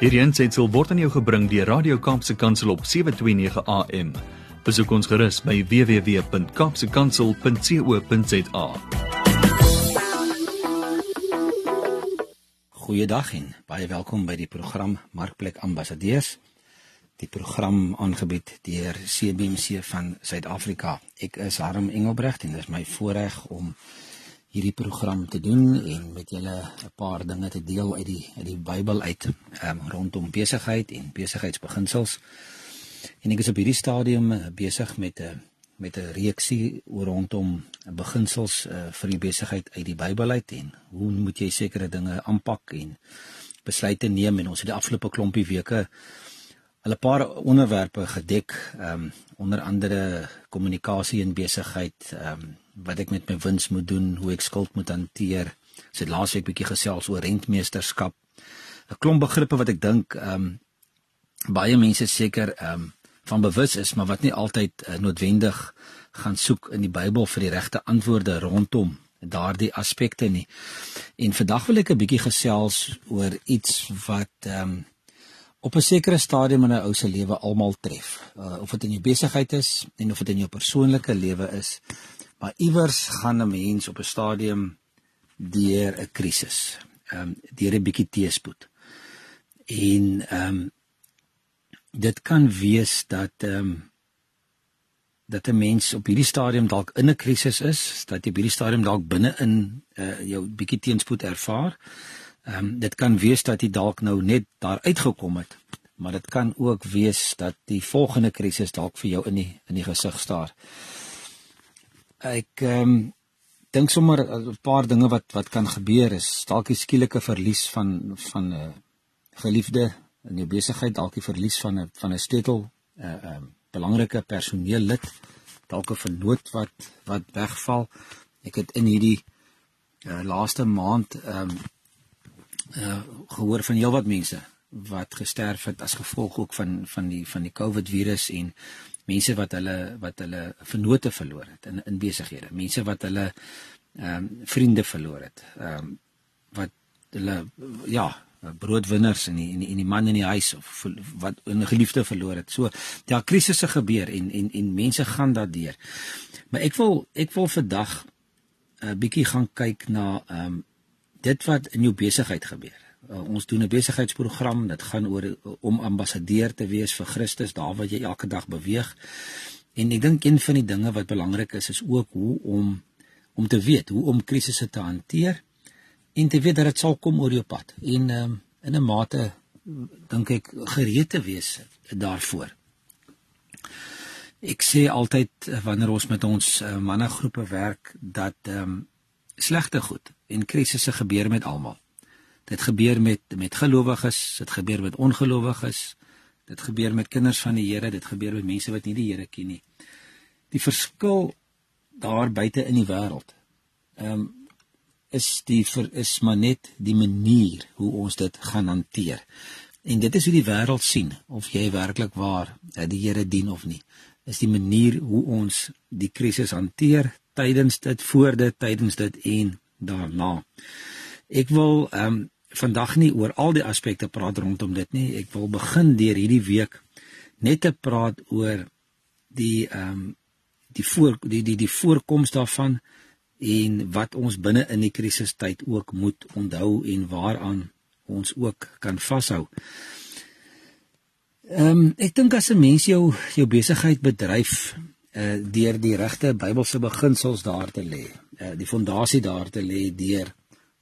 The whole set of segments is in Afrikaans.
Hierdie aanseit word aan jou gebring deur Radio Kaapse Kansel op 7:29 AM. Besoek ons gerus by www.kapsekansel.co.za. Goeiedag en baie welkom by die program Markplek Ambassadeurs. Die program aangebied deur CBC van Suid-Afrika. Ek is Harm Engelbrecht en dit is my voorreg om hierdie program te doen en met julle 'n paar dinge te deel uit die uit die Bybel uit um, rondom besigheid en besigheidsbeginsels. En ek is op hierdie stadium uh, besig met 'n uh, met 'n reeksie oor rondom beginsels uh, vir die besigheid uit die Bybel uit en hoe moet jy sekere dinge aanpak en besluite neem en ons het die afgelope klompie weke al 'n paar onderwerpe gedek, ehm um, onder andere kommunikasie en besigheid, ehm um, wat ek met my wins moet doen, hoe ek skuld moet hanteer. Ons het laasweek bietjie gesels oor rentmeesterskap. 'n Klomp begrippe wat ek dink ehm um, baie mense seker ehm um, van bewus is, maar wat nie altyd uh, noodwendig gaan soek in die Bybel vir die regte antwoorde rondom daardie aspekte nie. En vandag wil ek 'n bietjie gesels oor iets wat ehm um, op 'n sekere stadium in 'n ou se lewe almal tref. Uh, of dit in jou besigheid is en of dit in jou persoonlike lewe is, maar iewers gaan 'n mens op 'n stadium deur 'n krisis, ehm um, deur 'n bietjie teëspoed. En ehm um, dit kan wees dat ehm um, dat 'n mens op hierdie stadium dalk in 'n krisis is, dat jy by hierdie stadium dalk binne in uh, jou bietjie teenspoed ervaar. Ehm um, dit kan wees dat jy dalk nou net daar uitgekom het, maar dit kan ook wees dat die volgende krisis dalk vir jou in die in die gesig staar. Ek ehm um, dink sommer 'n paar dinge wat wat kan gebeur is dalk die skielike verlies van van 'n uh, geliefde in jou besigheid, dalk die verlies van 'n van 'n sleutel 'n uh, um, belangrike personeellid, dalk 'n vernoot wat wat wegval. Ek het in hierdie uh, laaste maand ehm um, uh, gehoor van heelwat mense wat gesterf het as gevolg ook van van die van die COVID virus en mense wat hulle wat hulle vennote verloor het in in besighede, mense wat hulle ehm um, vriende verloor het. Ehm um, wat hulle ja, broodwinners in die in die, in die man in die huis of wat 'n geliefde verloor het. So ja, krisisse gebeur en en en mense gaan daardeur. Maar ek wil ek wil vandag 'n uh, bietjie gaan kyk na ehm um, dit wat in jou besigheid gebeur. Uh, ons doen 'n besigheidsprogram dit gaan oor om ambassadeur te wees vir Christus daar waar jy elke dag beweeg. En ek dink een van die dinge wat belangrik is is ook hoe om om te weet hoe om krisisse te hanteer en te weet dat dit sal kom oor jou pad. En um, in 'n mate dink ek gereed te wees daarvoor. Ek sê altyd eh, wanneer ons met ons uh, mannegroepe werk dat um, slegte goed en krisisse gebeur met almal Dit gebeur met met gelowiges, dit gebeur met ongelowiges. Dit gebeur met kinders van die Here, dit gebeur met mense wat nie die Here ken nie. Die verskil daar buite in die wêreld. Ehm um, is die vir is maar net die manier hoe ons dit gaan hanteer. En dit is hoe die wêreld sien of jy werklik waar eh, die Here dien of nie. Is die manier hoe ons die krisis hanteer tydens dit, voor dit, tydens dit en daarna. Ek wil ehm um, vandag nie oor al die aspekte praat rondom dit nie. Ek wil begin deur hierdie week net te praat oor die ehm um, die voor die die die voorkoms daarvan en wat ons binne in die krisistyd ook moet onthou en waaraan ons ook kan vashou. Ehm um, ek dink as 'n mens jou jou besigheid bedryf uh deur die regte Bybelse beginsels daar te lê, uh die fondasie daar te lê deur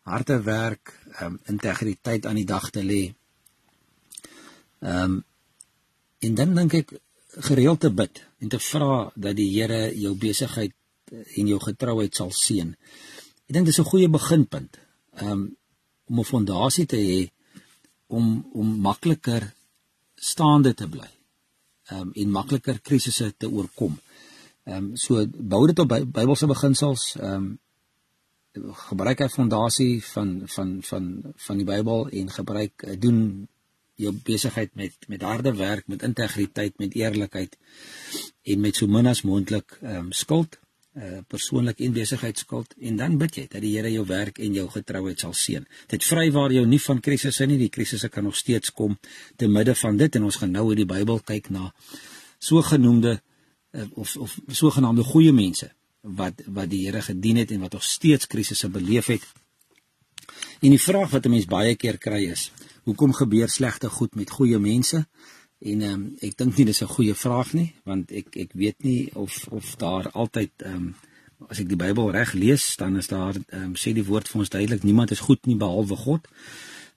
harde werk, um, integriteit aan die dag te lê. Ehm um, en dan dink ek gereeld te bid en te vra dat die Here jou besigheid en jou getrouheid sal seën. Ek dink dis 'n goeie beginpunt. Ehm um, om 'n fondasie te hê om om makliker staande te bly. Ehm um, en makliker krisisse te oorkom. Ehm um, so bou dit op Bybelse beginsels. Ehm um, gebruik 'n fondasie van van van van die Bybel en gebruik eh, doen jou besigheid met met harde werk, met integriteit, met eerlikheid en met so min as moontlik ehm um, skuld. uh persoonlik en besigheidskuld en dan bid jy dat die Here jou werk en jou getrouheid sal seën. Dit vrywaar jou nie van krisisse nie. Die krisisse kan nog steeds kom te midde van dit en ons gaan nou in die Bybel kyk na sogenoemde uh, of of sogenaamde goeie mense wat wat die Here gedien het en wat nog steeds krisisse beleef het. En die vraag wat 'n mens baie keer kry is, hoekom gebeur slegte goed met goeie mense? En ehm um, ek dink nie dis 'n goeie vraag nie, want ek ek weet nie of of daar altyd ehm um, as ek die Bybel reg lees, dan is daar ehm um, sê die woord vir ons duidelik niemand is goed nie behalwe God.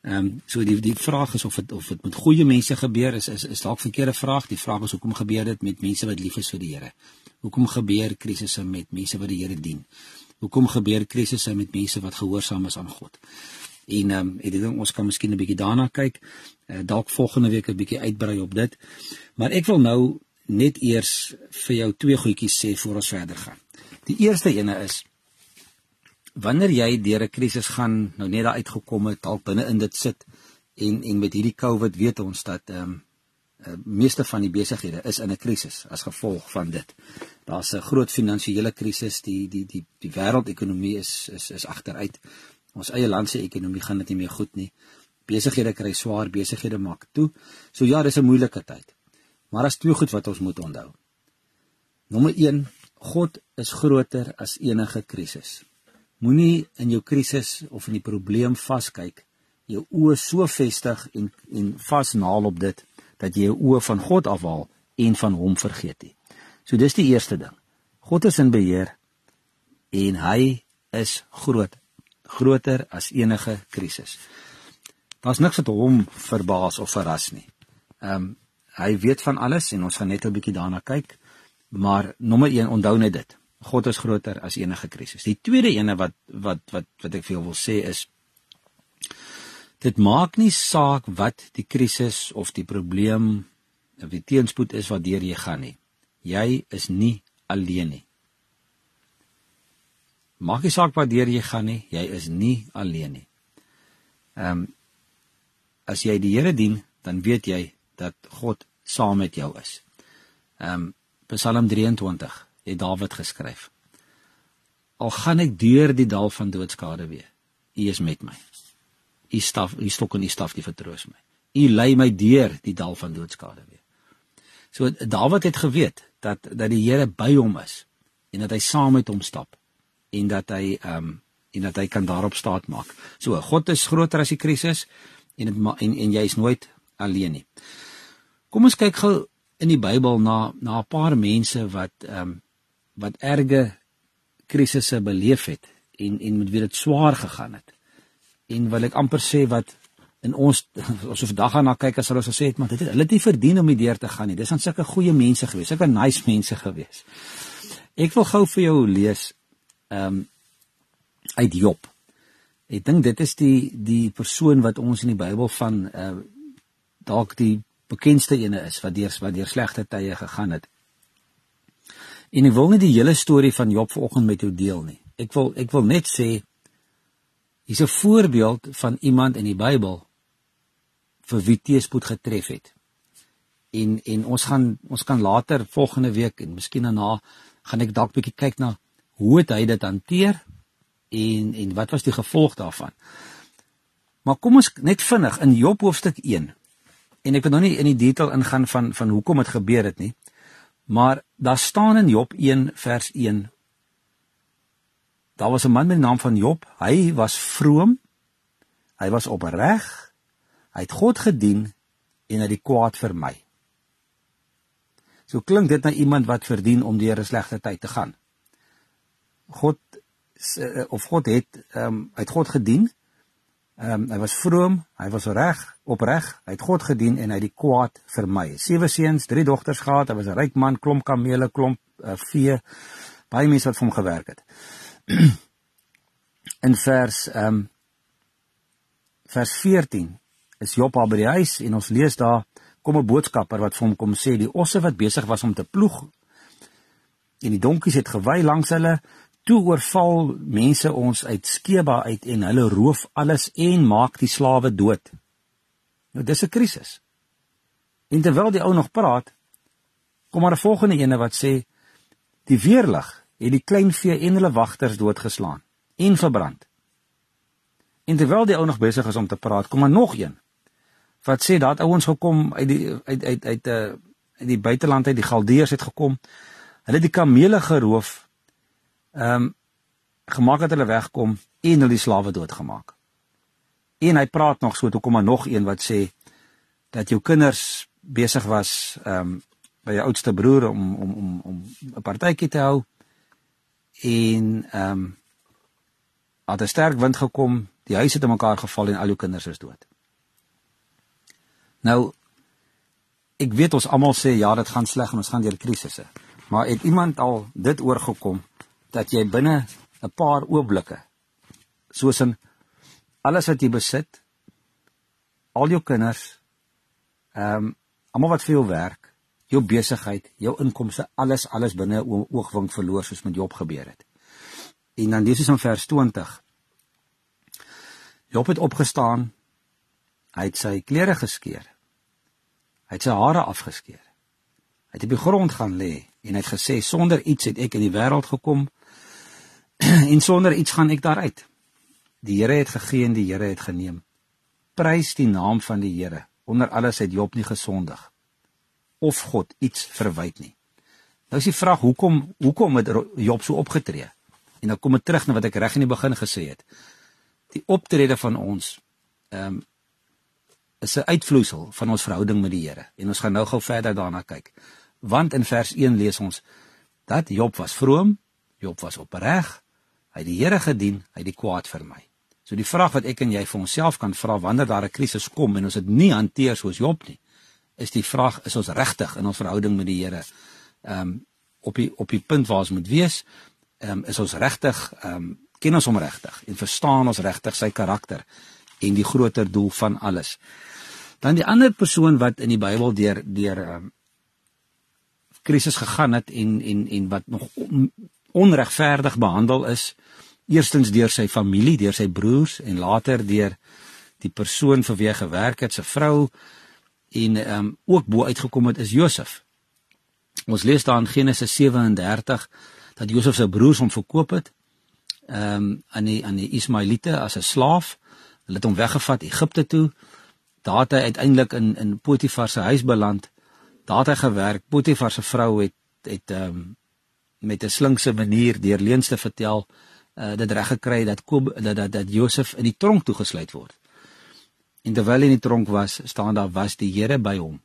Ehm um, so die die vraag is of dit of dit met goeie mense gebeur is is is dalk verkeerde vraag. Die vraag is hoekom gebeur dit met mense wat lief is vir die Here? Hoekom gebeur krisisse met mense wat die Here dien? Hoekom gebeur krisisse met mense wat gehoorsaam is aan God? En ehm um, ek dink ons kan miskien 'n bietjie daarna kyk. Uh, dalk volgende week 'n bietjie uitbrei op dit. Maar ek wil nou net eers vir jou twee goedjies sê voor ons verder gaan. Die eerste ene is wanneer jy deur 'n krisis gaan, nou net daar uitgekom het, dalk binne in dit sit en en met hierdie COVID weet ons dat ehm um, uh, meeste van die besighede is in 'n krisis as gevolg van dit. Daar's 'n groot finansiële krisis, die die die die wêreldekonomie is is is agteruit. Ons eie land se ekonomie gaan dit nie meer goed nie. Besighede kry swaar, besighede maak toe. So ja, dis 'n moeilike tyd. Maar as twee goed wat ons moet onthou. Nommer 1, God is groter as enige krisis. Moenie in jou krisis of in die probleem vaskyk, jou oë so vestig en en vasnaal op dit dat jy jou oë van God afhaal en van hom vergeet nie. So dis die eerste ding. God is in beheer en hy is groot groter as enige krisis. Daar's niks wat hom verbaas of verras nie. Ehm um, hy weet van alles en ons gaan net 'n bietjie daarna kyk. Maar nommer 1 onthou net dit. God is groter as enige krisis. Die tweede ene wat wat wat wat ek vir jou wil sê is dit maak nie saak wat die krisis of die probleem of die teenspoed is wat deur jy gaan nie. Jy is nie alleen nie. Maak nie saak waar deur jy gaan nie, jy is nie alleen nie. Ehm um, as jy die Here dien, dan weet jy dat God saam met jou is. Ehm um, Psalm 23 het Dawid geskryf. Al gaan ek deur die dal van doodskade weer, U is met my. U staf, U stok en U staf die vertroos my. U lei my deur die dal van doodskade weer. So Dawid het geweet dat dat die Here by hom is en dat hy saam met hom stap en dat hy ehm um, en dat hy kan daarop staat maak. So God is groter as die krisis en het, en en jy is nooit alleen nie. Kom ons kyk gou in die Bybel na na 'n paar mense wat ehm um, wat erge krisisse beleef het en en met wie dit swaar gegaan het. En wil ek amper sê wat in ons as of dag aan na kyk as hulle sê het maar dit het hulle het nie verdien om hierdeur te gaan nie. Dis aan sulke goeie mense gewees, sulke nice mense gewees. Ek wil gou vir jou lees ehm um, uit Job. Ek dink dit is die die persoon wat ons in die Bybel van uh dalk die bekendste ene is wat deur wat deur slegte tye gegaan het. En ek wil nie die hele storie van Job vanoggend met jou deel nie. Ek wil ek wil net sê hier's 'n voorbeeld van iemand in die Bybel vir wie teëspoed getref het. En en ons gaan ons kan later volgende week en miskien daarna gaan ek dalk bietjie kyk na hoe het hy dit hanteer en en wat was die gevolg daarvan? Maar kom ons net vinnig in Job hoofstuk 1. En ek wil nou nie in die detail ingaan van van hoekom dit gebeur het nie. Maar daar staan in Job 1 vers 1 Daar was 'n man met die naam van Job. Hy was vroom. Hy was opreg. Hy het God gedien en hy het die kwaad vermy. So klink dit na iemand wat verdien om deur 'n slegte tyd te gaan. God eh, of God het ehm um, het God gedien. Ehm um, hy was vroom, hy was reg, opreg. Hy het God gedien en hy het die kwaad vermy. Sewe seuns, drie dogters gehad. Hy was 'n ryk man, klomp kamele, klomp uh, vee, baie mense wat vir hom gewerk het. In vers ehm um, vers 14 is Job by die huis en ons lees daar kom 'n boodskapper wat vir hom kom sê die osse wat besig was om te ploeg en die donkies het gewy langs hulle toe oorval mense ons uit Skeba uit en hulle roof alles en maak die slawe dood. Nou dis 'n krisis. En terwyl die ou nog praat, kom maar 'n volgende ene wat sê die weerlig het die klein vee en hulle wagters doodgeslaan en verbrand. En terwyl die ou nog besig is om te praat, kom maar nog een wat sê dat ouens gekom uit die uit uit uit 'n uh, uit die buiteland uit die Galdeërs het gekom. Hulle het die kamele geroof. Ehm um, gemaak dat hulle wegkom en hulle die slawe doodgemaak. En hy praat nog so, toe kom maar nog een wat sê dat jou kinders besig was ehm um, by jou oudste broer om om om om 'n partytjie te hou en ehm um, het 'n sterk wind gekom, die huis het in mekaar geval en al jou kinders is dood. Nou ek weet ons almal sê ja, dit gaan sleg en ons gaan deur krisisse. Maar het iemand al dit oorgekom dat jy binne 'n paar oomblikke soos in alles wat jy besit, al jou kinders, ehm um, almal wat vir jou werk, jou besigheid, jou inkomste, alles alles binne 'n oogwink verloor soos met Job gebeur het. En dan lees ons in vers 20. Job het opgestaan. Hy het sy klere geskeur. Hy het sy hare afgeskeer. Hy het op die grond gaan lê en hy het gesê sonder iets het ek in die wêreld gekom en sonder iets gaan ek daaruit. Die Here het gegee en die Here het geneem. Prys die naam van die Here. Onder alles het Job nie gesondig of God iets verwyd nie. Nou is die vraag hoekom hoekom het Job so opgetree? En dan kom ek terug na wat ek reg in die begin gesê het. Die optrede van ons ehm um, is 'n uitvloeisel van ons verhouding met die Here. En ons gaan nou gou verder daarna kyk. Want in vers 1 lees ons dat Job was vroom, Job was opreg, hy het die Here gedien, hy het die kwaad vermy. So die vraag wat ek en jy vir onsself kan vra wanneer daar 'n krisis kom en ons dit nie hanteer soos Job nie, is die vraag is ons regtig in ons verhouding met die Here? Ehm um, op die op die punt waar ons moet wees, ehm um, is ons regtig ehm um, ken ons hom regtig en verstaan ons regtig sy karakter en die groter doel van alles. Dan die ander persoon wat in die Bybel deur deur ehm um, krisis gegaan het en en en wat nog on, onregverdig behandel is, eerstens deur sy familie, deur sy broers en later deur die persoon vir wie hy gewerk het, sy vrou, en ehm um, ook bo uitgekom het is Josef. Ons lees daar in Genesis 37 dat Josef sy broers hom verkoop het ehm um, aan die aan die Ismaeliete as 'n slaaf. Hulle het hom weggevat Egipte toe. Daar het hy uiteindelik in in Potifar se huis beland. Daar het hy gewerk. Potifar se vrou het het ehm um, met 'n slinkse manier deur leuns te vertel uh, dit reg gekry dat Kob, dat dat dat Josef in die tronk toegesluit word. En terwyl hy in die tronk was, staan daar was die Here by hom.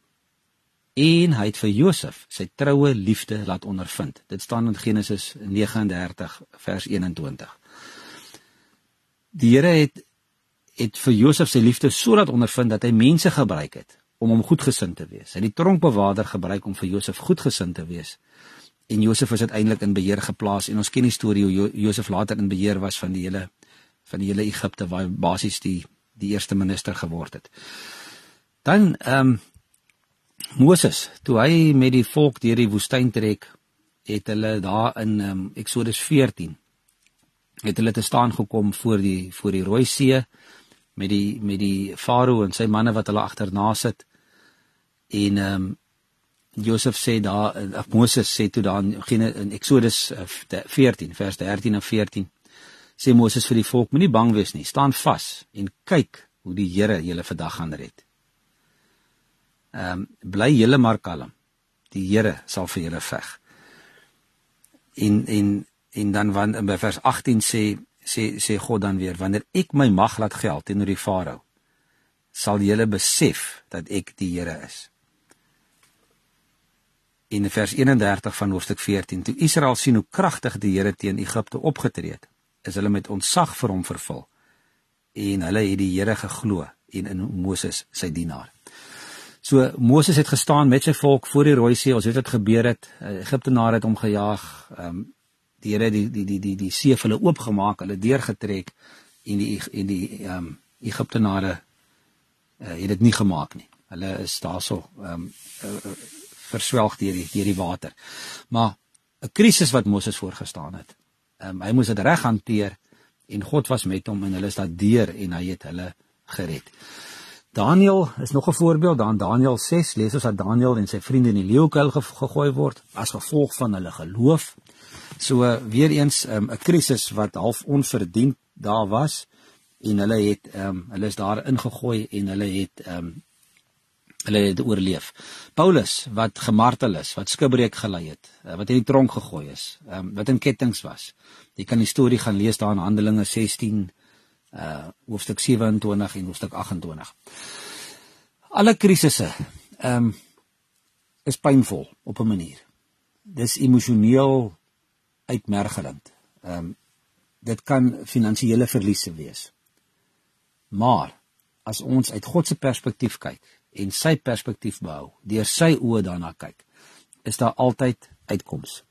En hy het vir Josef sy troue liefde laat ondervind. Dit staan in Genesis 39 vers 21. Die Here het het vir Josef sy liefde so laat ondervind dat hy mense gebruik het om hom goedgesind te wees. Hy het die tronkbewaarder gebruik om vir Josef goedgesind te wees. En Josef is uiteindelik in beheer geplaas en ons ken die storie hoe jo Josef later in beheer was van die hele van die hele Egipte waar basies die die eerste minister geword het. Dan ehm um, Moses, toe hy met die volk deur die woestyn trek, het hulle daar in ehm um, Eksodus 14 het hulle te staan gekom voor die voor die Rooi See met die met die farao en sy manne wat hulle agterna sit. En ehm um, Josef sê daar of Moses sê toe daar in, in Eksodus 14 eh, vers 13 en 14 sê Moses vir die volk: Moenie bang wees nie, staan vas en kyk hoe die Here julle vandag gaan red. Ehm um, bly julle maar kalm. Die Here sal vir julle veg. En en en dan wanneer by vers 18 sê sê sê God dan weer wanneer ek my mag laat geld teenoor die farao sal julle besef dat ek die Here is. In vers 31 van hoofstuk 14 toe Israel sien hoe kragtig die Here teen Egipte opgetree het is hulle met ontzag vir hom vervul en hulle het die Here geglo en in Moses sy dienaar. So Moses het gestaan met sy volk voor die Rooi See. Ons weet wat gebeur het. Egiptenare het hom gejaag. Ehm um, die Here die die die die die see vir hulle oopgemaak, hulle deurgetrek en die en die ehm um, Egiptenare uh, het dit nie gemaak nie. Hulle is daarso ehm um, uh, verswelg deur die deur die water. Maar 'n krisis wat Moses voorgestaan het um, hy moes dit reg hanteer en God was met hom en hulle is daardeur en hy het hulle gered. Daniel is nog 'n voorbeeld. Dan Daniel 6 lees ons dat Daniel en sy vriende in die leeukuil ge gegooi word as gevolg van hulle geloof. So weer eens ehm, 'n um, krisis wat half onverdiend daar was en hulle het um, hulle is daar ingegooi en hulle het um, hulle het oorleef. Paulus wat gemartel is, wat skibreek gelei het, eh, wat in die tronk gegooi is, ehm wat in kettinge was. Jy kan die storie gaan lees daar in Handelinge 16 uh hoofstuk 27 en hoofstuk 28. Alle krisisse ehm um, is pynvol op 'n manier. Dis emosioneel uitmergelend. Ehm um, dit kan finansiële verliese wees. Maar as ons uit God se perspektief kyk en sy perspektief behou, deur sy oë daarna kyk, is daar altyd uitkoms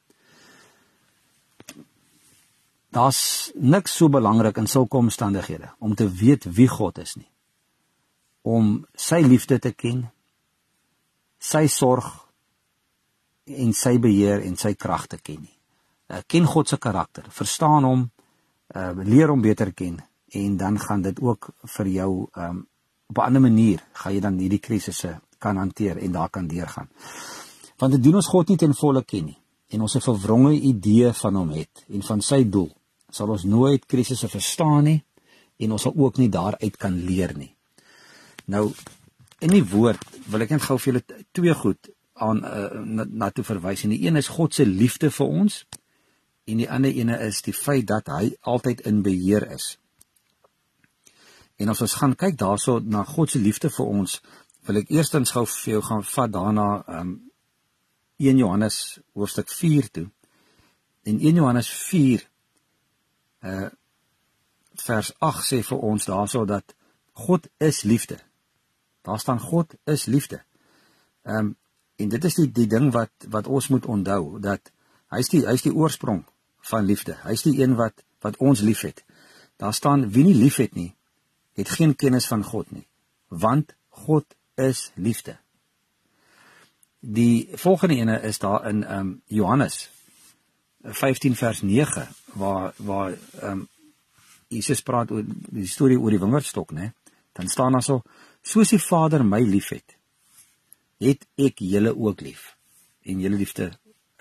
daar's niks so belangrik in sulke omstandighede om te weet wie God is nie. Om sy liefde te ken, sy sorg en sy beheer en sy krag te ken nie. Uh, ken God se karakter, verstaan hom, uh, leer hom beter ken en dan gaan dit ook vir jou um, op 'n ander manier gaan jy dan hierdie krisisse kan hanteer en daar kan deurgaan. Want dit doen ons God nie ten volle ken nie en ons 'n verwronge idee van hom het en van sy doel sal ons nooit krisisse verstaan nie en ons sal ook nie daaruit kan leer nie. Nou in die woord wil ek net gou vir julle twee goed aan uh, na, na toe verwys. En die een is God se liefde vir ons en die ander ene is die feit dat hy altyd in beheer is. En as ons gaan kyk daarso na God se liefde vir ons, wil ek eerstens gou vir jou gaan vat daarna um 1 Johannes hoofstuk 4 toe. In 1 Johannes uh vers 8 sê vir ons daarso dat God is liefde. Daar staan God is liefde. Ehm um, en dit is die die ding wat wat ons moet onthou dat hy's die hy's die oorsprong van liefde. Hy's die een wat wat ons liefhet. Daar staan wie nie liefhet nie, het geen kennis van God nie, want God is liefde. Die volgende ene is daar in ehm um, Johannes 15 vers 9 waar waar ehm um, Jesus praat oor die storie oor die wingerdstok, né? Dan staan daar so: Soos die Vader my liefhet, het ek julle ook lief. En julle liefde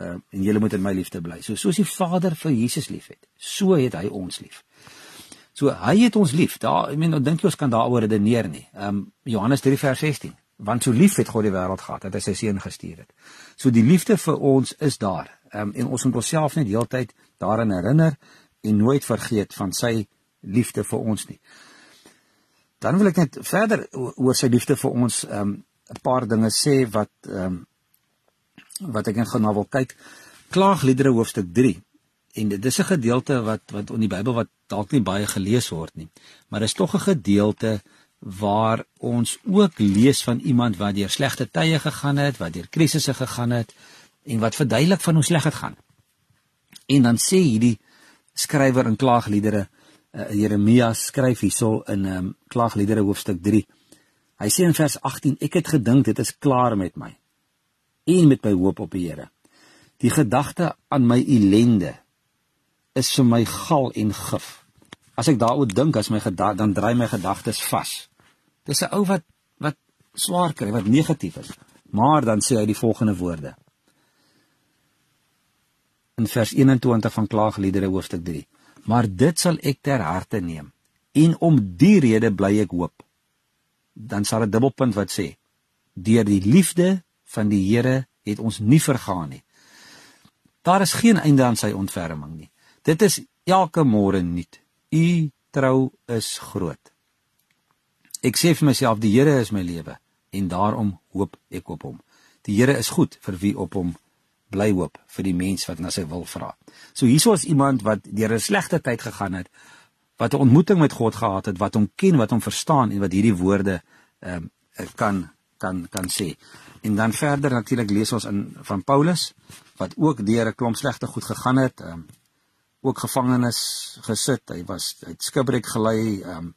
uh, en julle moet in my liefde bly. So soos die Vader vir Jesus liefhet, so het hy ons lief. So hy het ons lief. Daar, ek meen, nou dink jy ons kan daaroor redeneer nie. Ehm um, Johannes 3 vers 16. Want so lief het God die wêreld gehad dat hy sy seun gestuur het. So die liefde vir ons is daar. Ehm um, en ons moet onsself net heeltyd daaraan herinner en nooit vergeet van sy liefde vir ons nie. Dan wil ek net verder oor sy liefde vir ons ehm um, 'n paar dinge sê wat ehm um, wat ek net gou na wil kyk. Klaagliedere hoofstuk 3. En dit is 'n gedeelte wat wat in die Bybel wat dalk nie baie gelees word nie, maar dit is tog 'n gedeelte waar ons ook lees van iemand wat deur slegte tye gegaan het, wat deur krisisse gegaan het en wat verduidelik van hoe sleg dit gaan. En dan sê hierdie skrywer in Klaagliedere, uh, Jeremia skryf hierso in um, Klaagliedere hoofstuk 3. Hy sê in vers 18: Ek het gedink dit is klaar met my en met my hoop op die Here. Die gedagte aan my ellende is vir my gal en gif. As ek daaroor dink, as my gedagte dan draai my gedagtes vas. Dis 'n ou wat wat swaar kry, wat negatief is. Maar dan sê hy die volgende woorde: in vers 21 van Klaagliedere hoofstuk 3. Maar dit sal ek ter harte neem en om die rede bly ek hoop. Dan sal 'n dubbelpunt wat sê: Deur die liefde van die Here het ons nie vergaan nie. Daar is geen einde aan sy ontferming nie. Dit is elke môre nuut. U trou is groot. Ek sê vir myself die Here is my lewe en daarom hoop ek op hom. Die Here is goed vir wie op hom bly hoop vir die mens wat na sy wil vra. So hieso is iemand wat deur 'n slegte tyd gegaan het, wat 'n ontmoeting met God gehad het, wat hom ken, wat hom verstaan en wat hierdie woorde ehm um, kan kan kan sê. En dan verder natuurlik lees ons in van Paulus wat ook deur 'n klomp slegte goed gegaan het, ehm um, ook gevangenes gesit. Hy was uit skipbreek gelei, ehm um,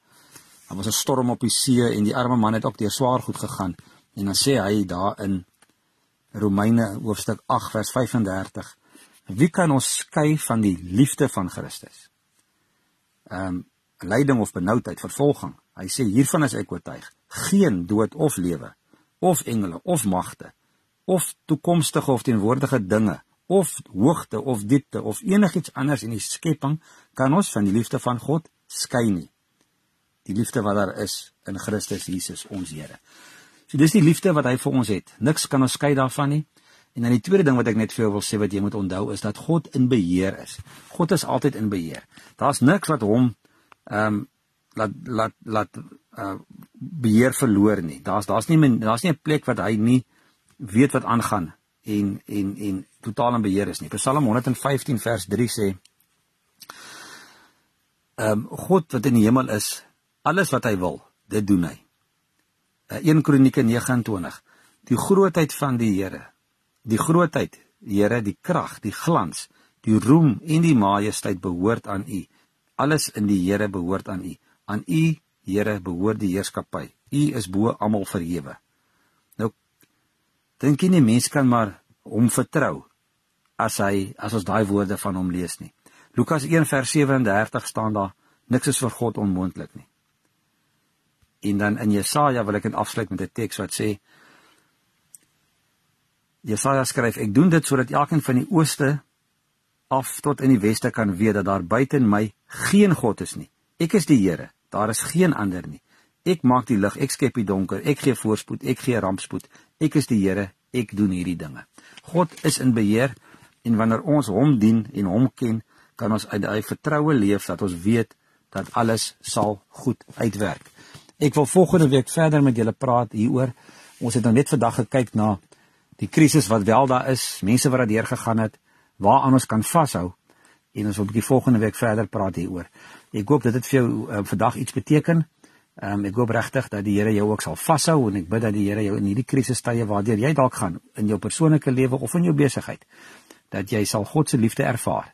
daar was 'n storm op die see en die arme man het ook deur swaar goed gegaan. En dan sê hy daar in Romeine hoofstuk 8 vers 35. Wie kan ons skei van die liefde van Christus? Ehm um, lyding of benoudheid, vervolging. Hy sê hiervan is ek oortuig. geen dood of lewe of engele of magte of toekomstige of teenwoordige dinge of hoogte of diepte of enigiets anders in die skepping kan ons van die liefde van God skei nie. Die liefde wat daar is in Christus Jesus ons Here. So dis die liefde wat hy vir ons het. Niks kan ons skei daarvan nie. En dan die tweede ding wat ek net vir jou wil sê wat jy moet onthou is dat God in beheer is. God is altyd in beheer. Daar's niks wat hom ehm um, laat laat laat uh beheer verloor nie. Daar's daar's nie daar's nie 'n plek wat hy nie weet wat aangaan en en en totaal in beheer is nie. Psalm 115 vers 3 sê ehm um, God wat in die hemel is, alles wat hy wil, dit doen hy. Uh, 1 Kronieke 29. Die grootheid van die Here. Die grootheid, Here, die krag, die glans, die roem en die majesteit behoort aan U. Alles in die Here behoort aan U. Aan U, Here, behoort die heerskappy. U is bo almal verhewe. Nou dink jy nie mense kan maar hom vertrou as hy as ons daai woorde van hom lees nie. Lukas 1 vers 37 staan daar niks is vir God onmoontlik nie. En dan in Jesaja wil ek dit afsluit met 'n teks wat sê Jesaja skryf ek doen dit sodat elkeen van die ooste af tot in die weste kan weet dat daar buite my geen God is nie. Ek is die Here, daar is geen ander nie. Ek maak die lig, ek skep die donker, ek gee voorspoed, ek gee rampspoed. Ek is die Here, ek doen hierdie dinge. God is in beheer en wanneer ons hom dien en hom ken, kan ons uit daai vertroue leef dat ons weet dat alles sal goed uitwerk. Ek wil volgende week verder met julle praat hieroor. Ons het nou net vandag gekyk na die krisis wat wel daar is, mense wat daardeur gegaan het, waaraan ons kan vashou en ons wil 'n bietjie volgende week verder praat hieroor. Ek hoop dit het vir jou uh, vandag iets beteken. Ehm um, ek hoop regtig dat die Here jou ook sal vashou en ek bid dat die Here jou in hierdie krisistye waardeur jy dalk gaan in jou persoonlike lewe of in jou besigheid dat jy sal God se liefde ervaar.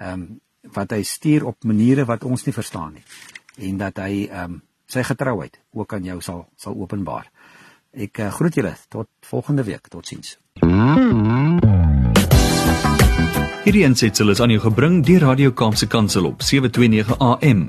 Ehm um, wat hy stuur op maniere wat ons nie verstaan nie en dat hy ehm um, sy getrouheid ook aan jou sal sal openbaar. Ek uh, groet julle tot volgende week. Totsiens. Hierdie ensitsel is aan jou gebring deur Radio Kaapse Kansel op 729 AM.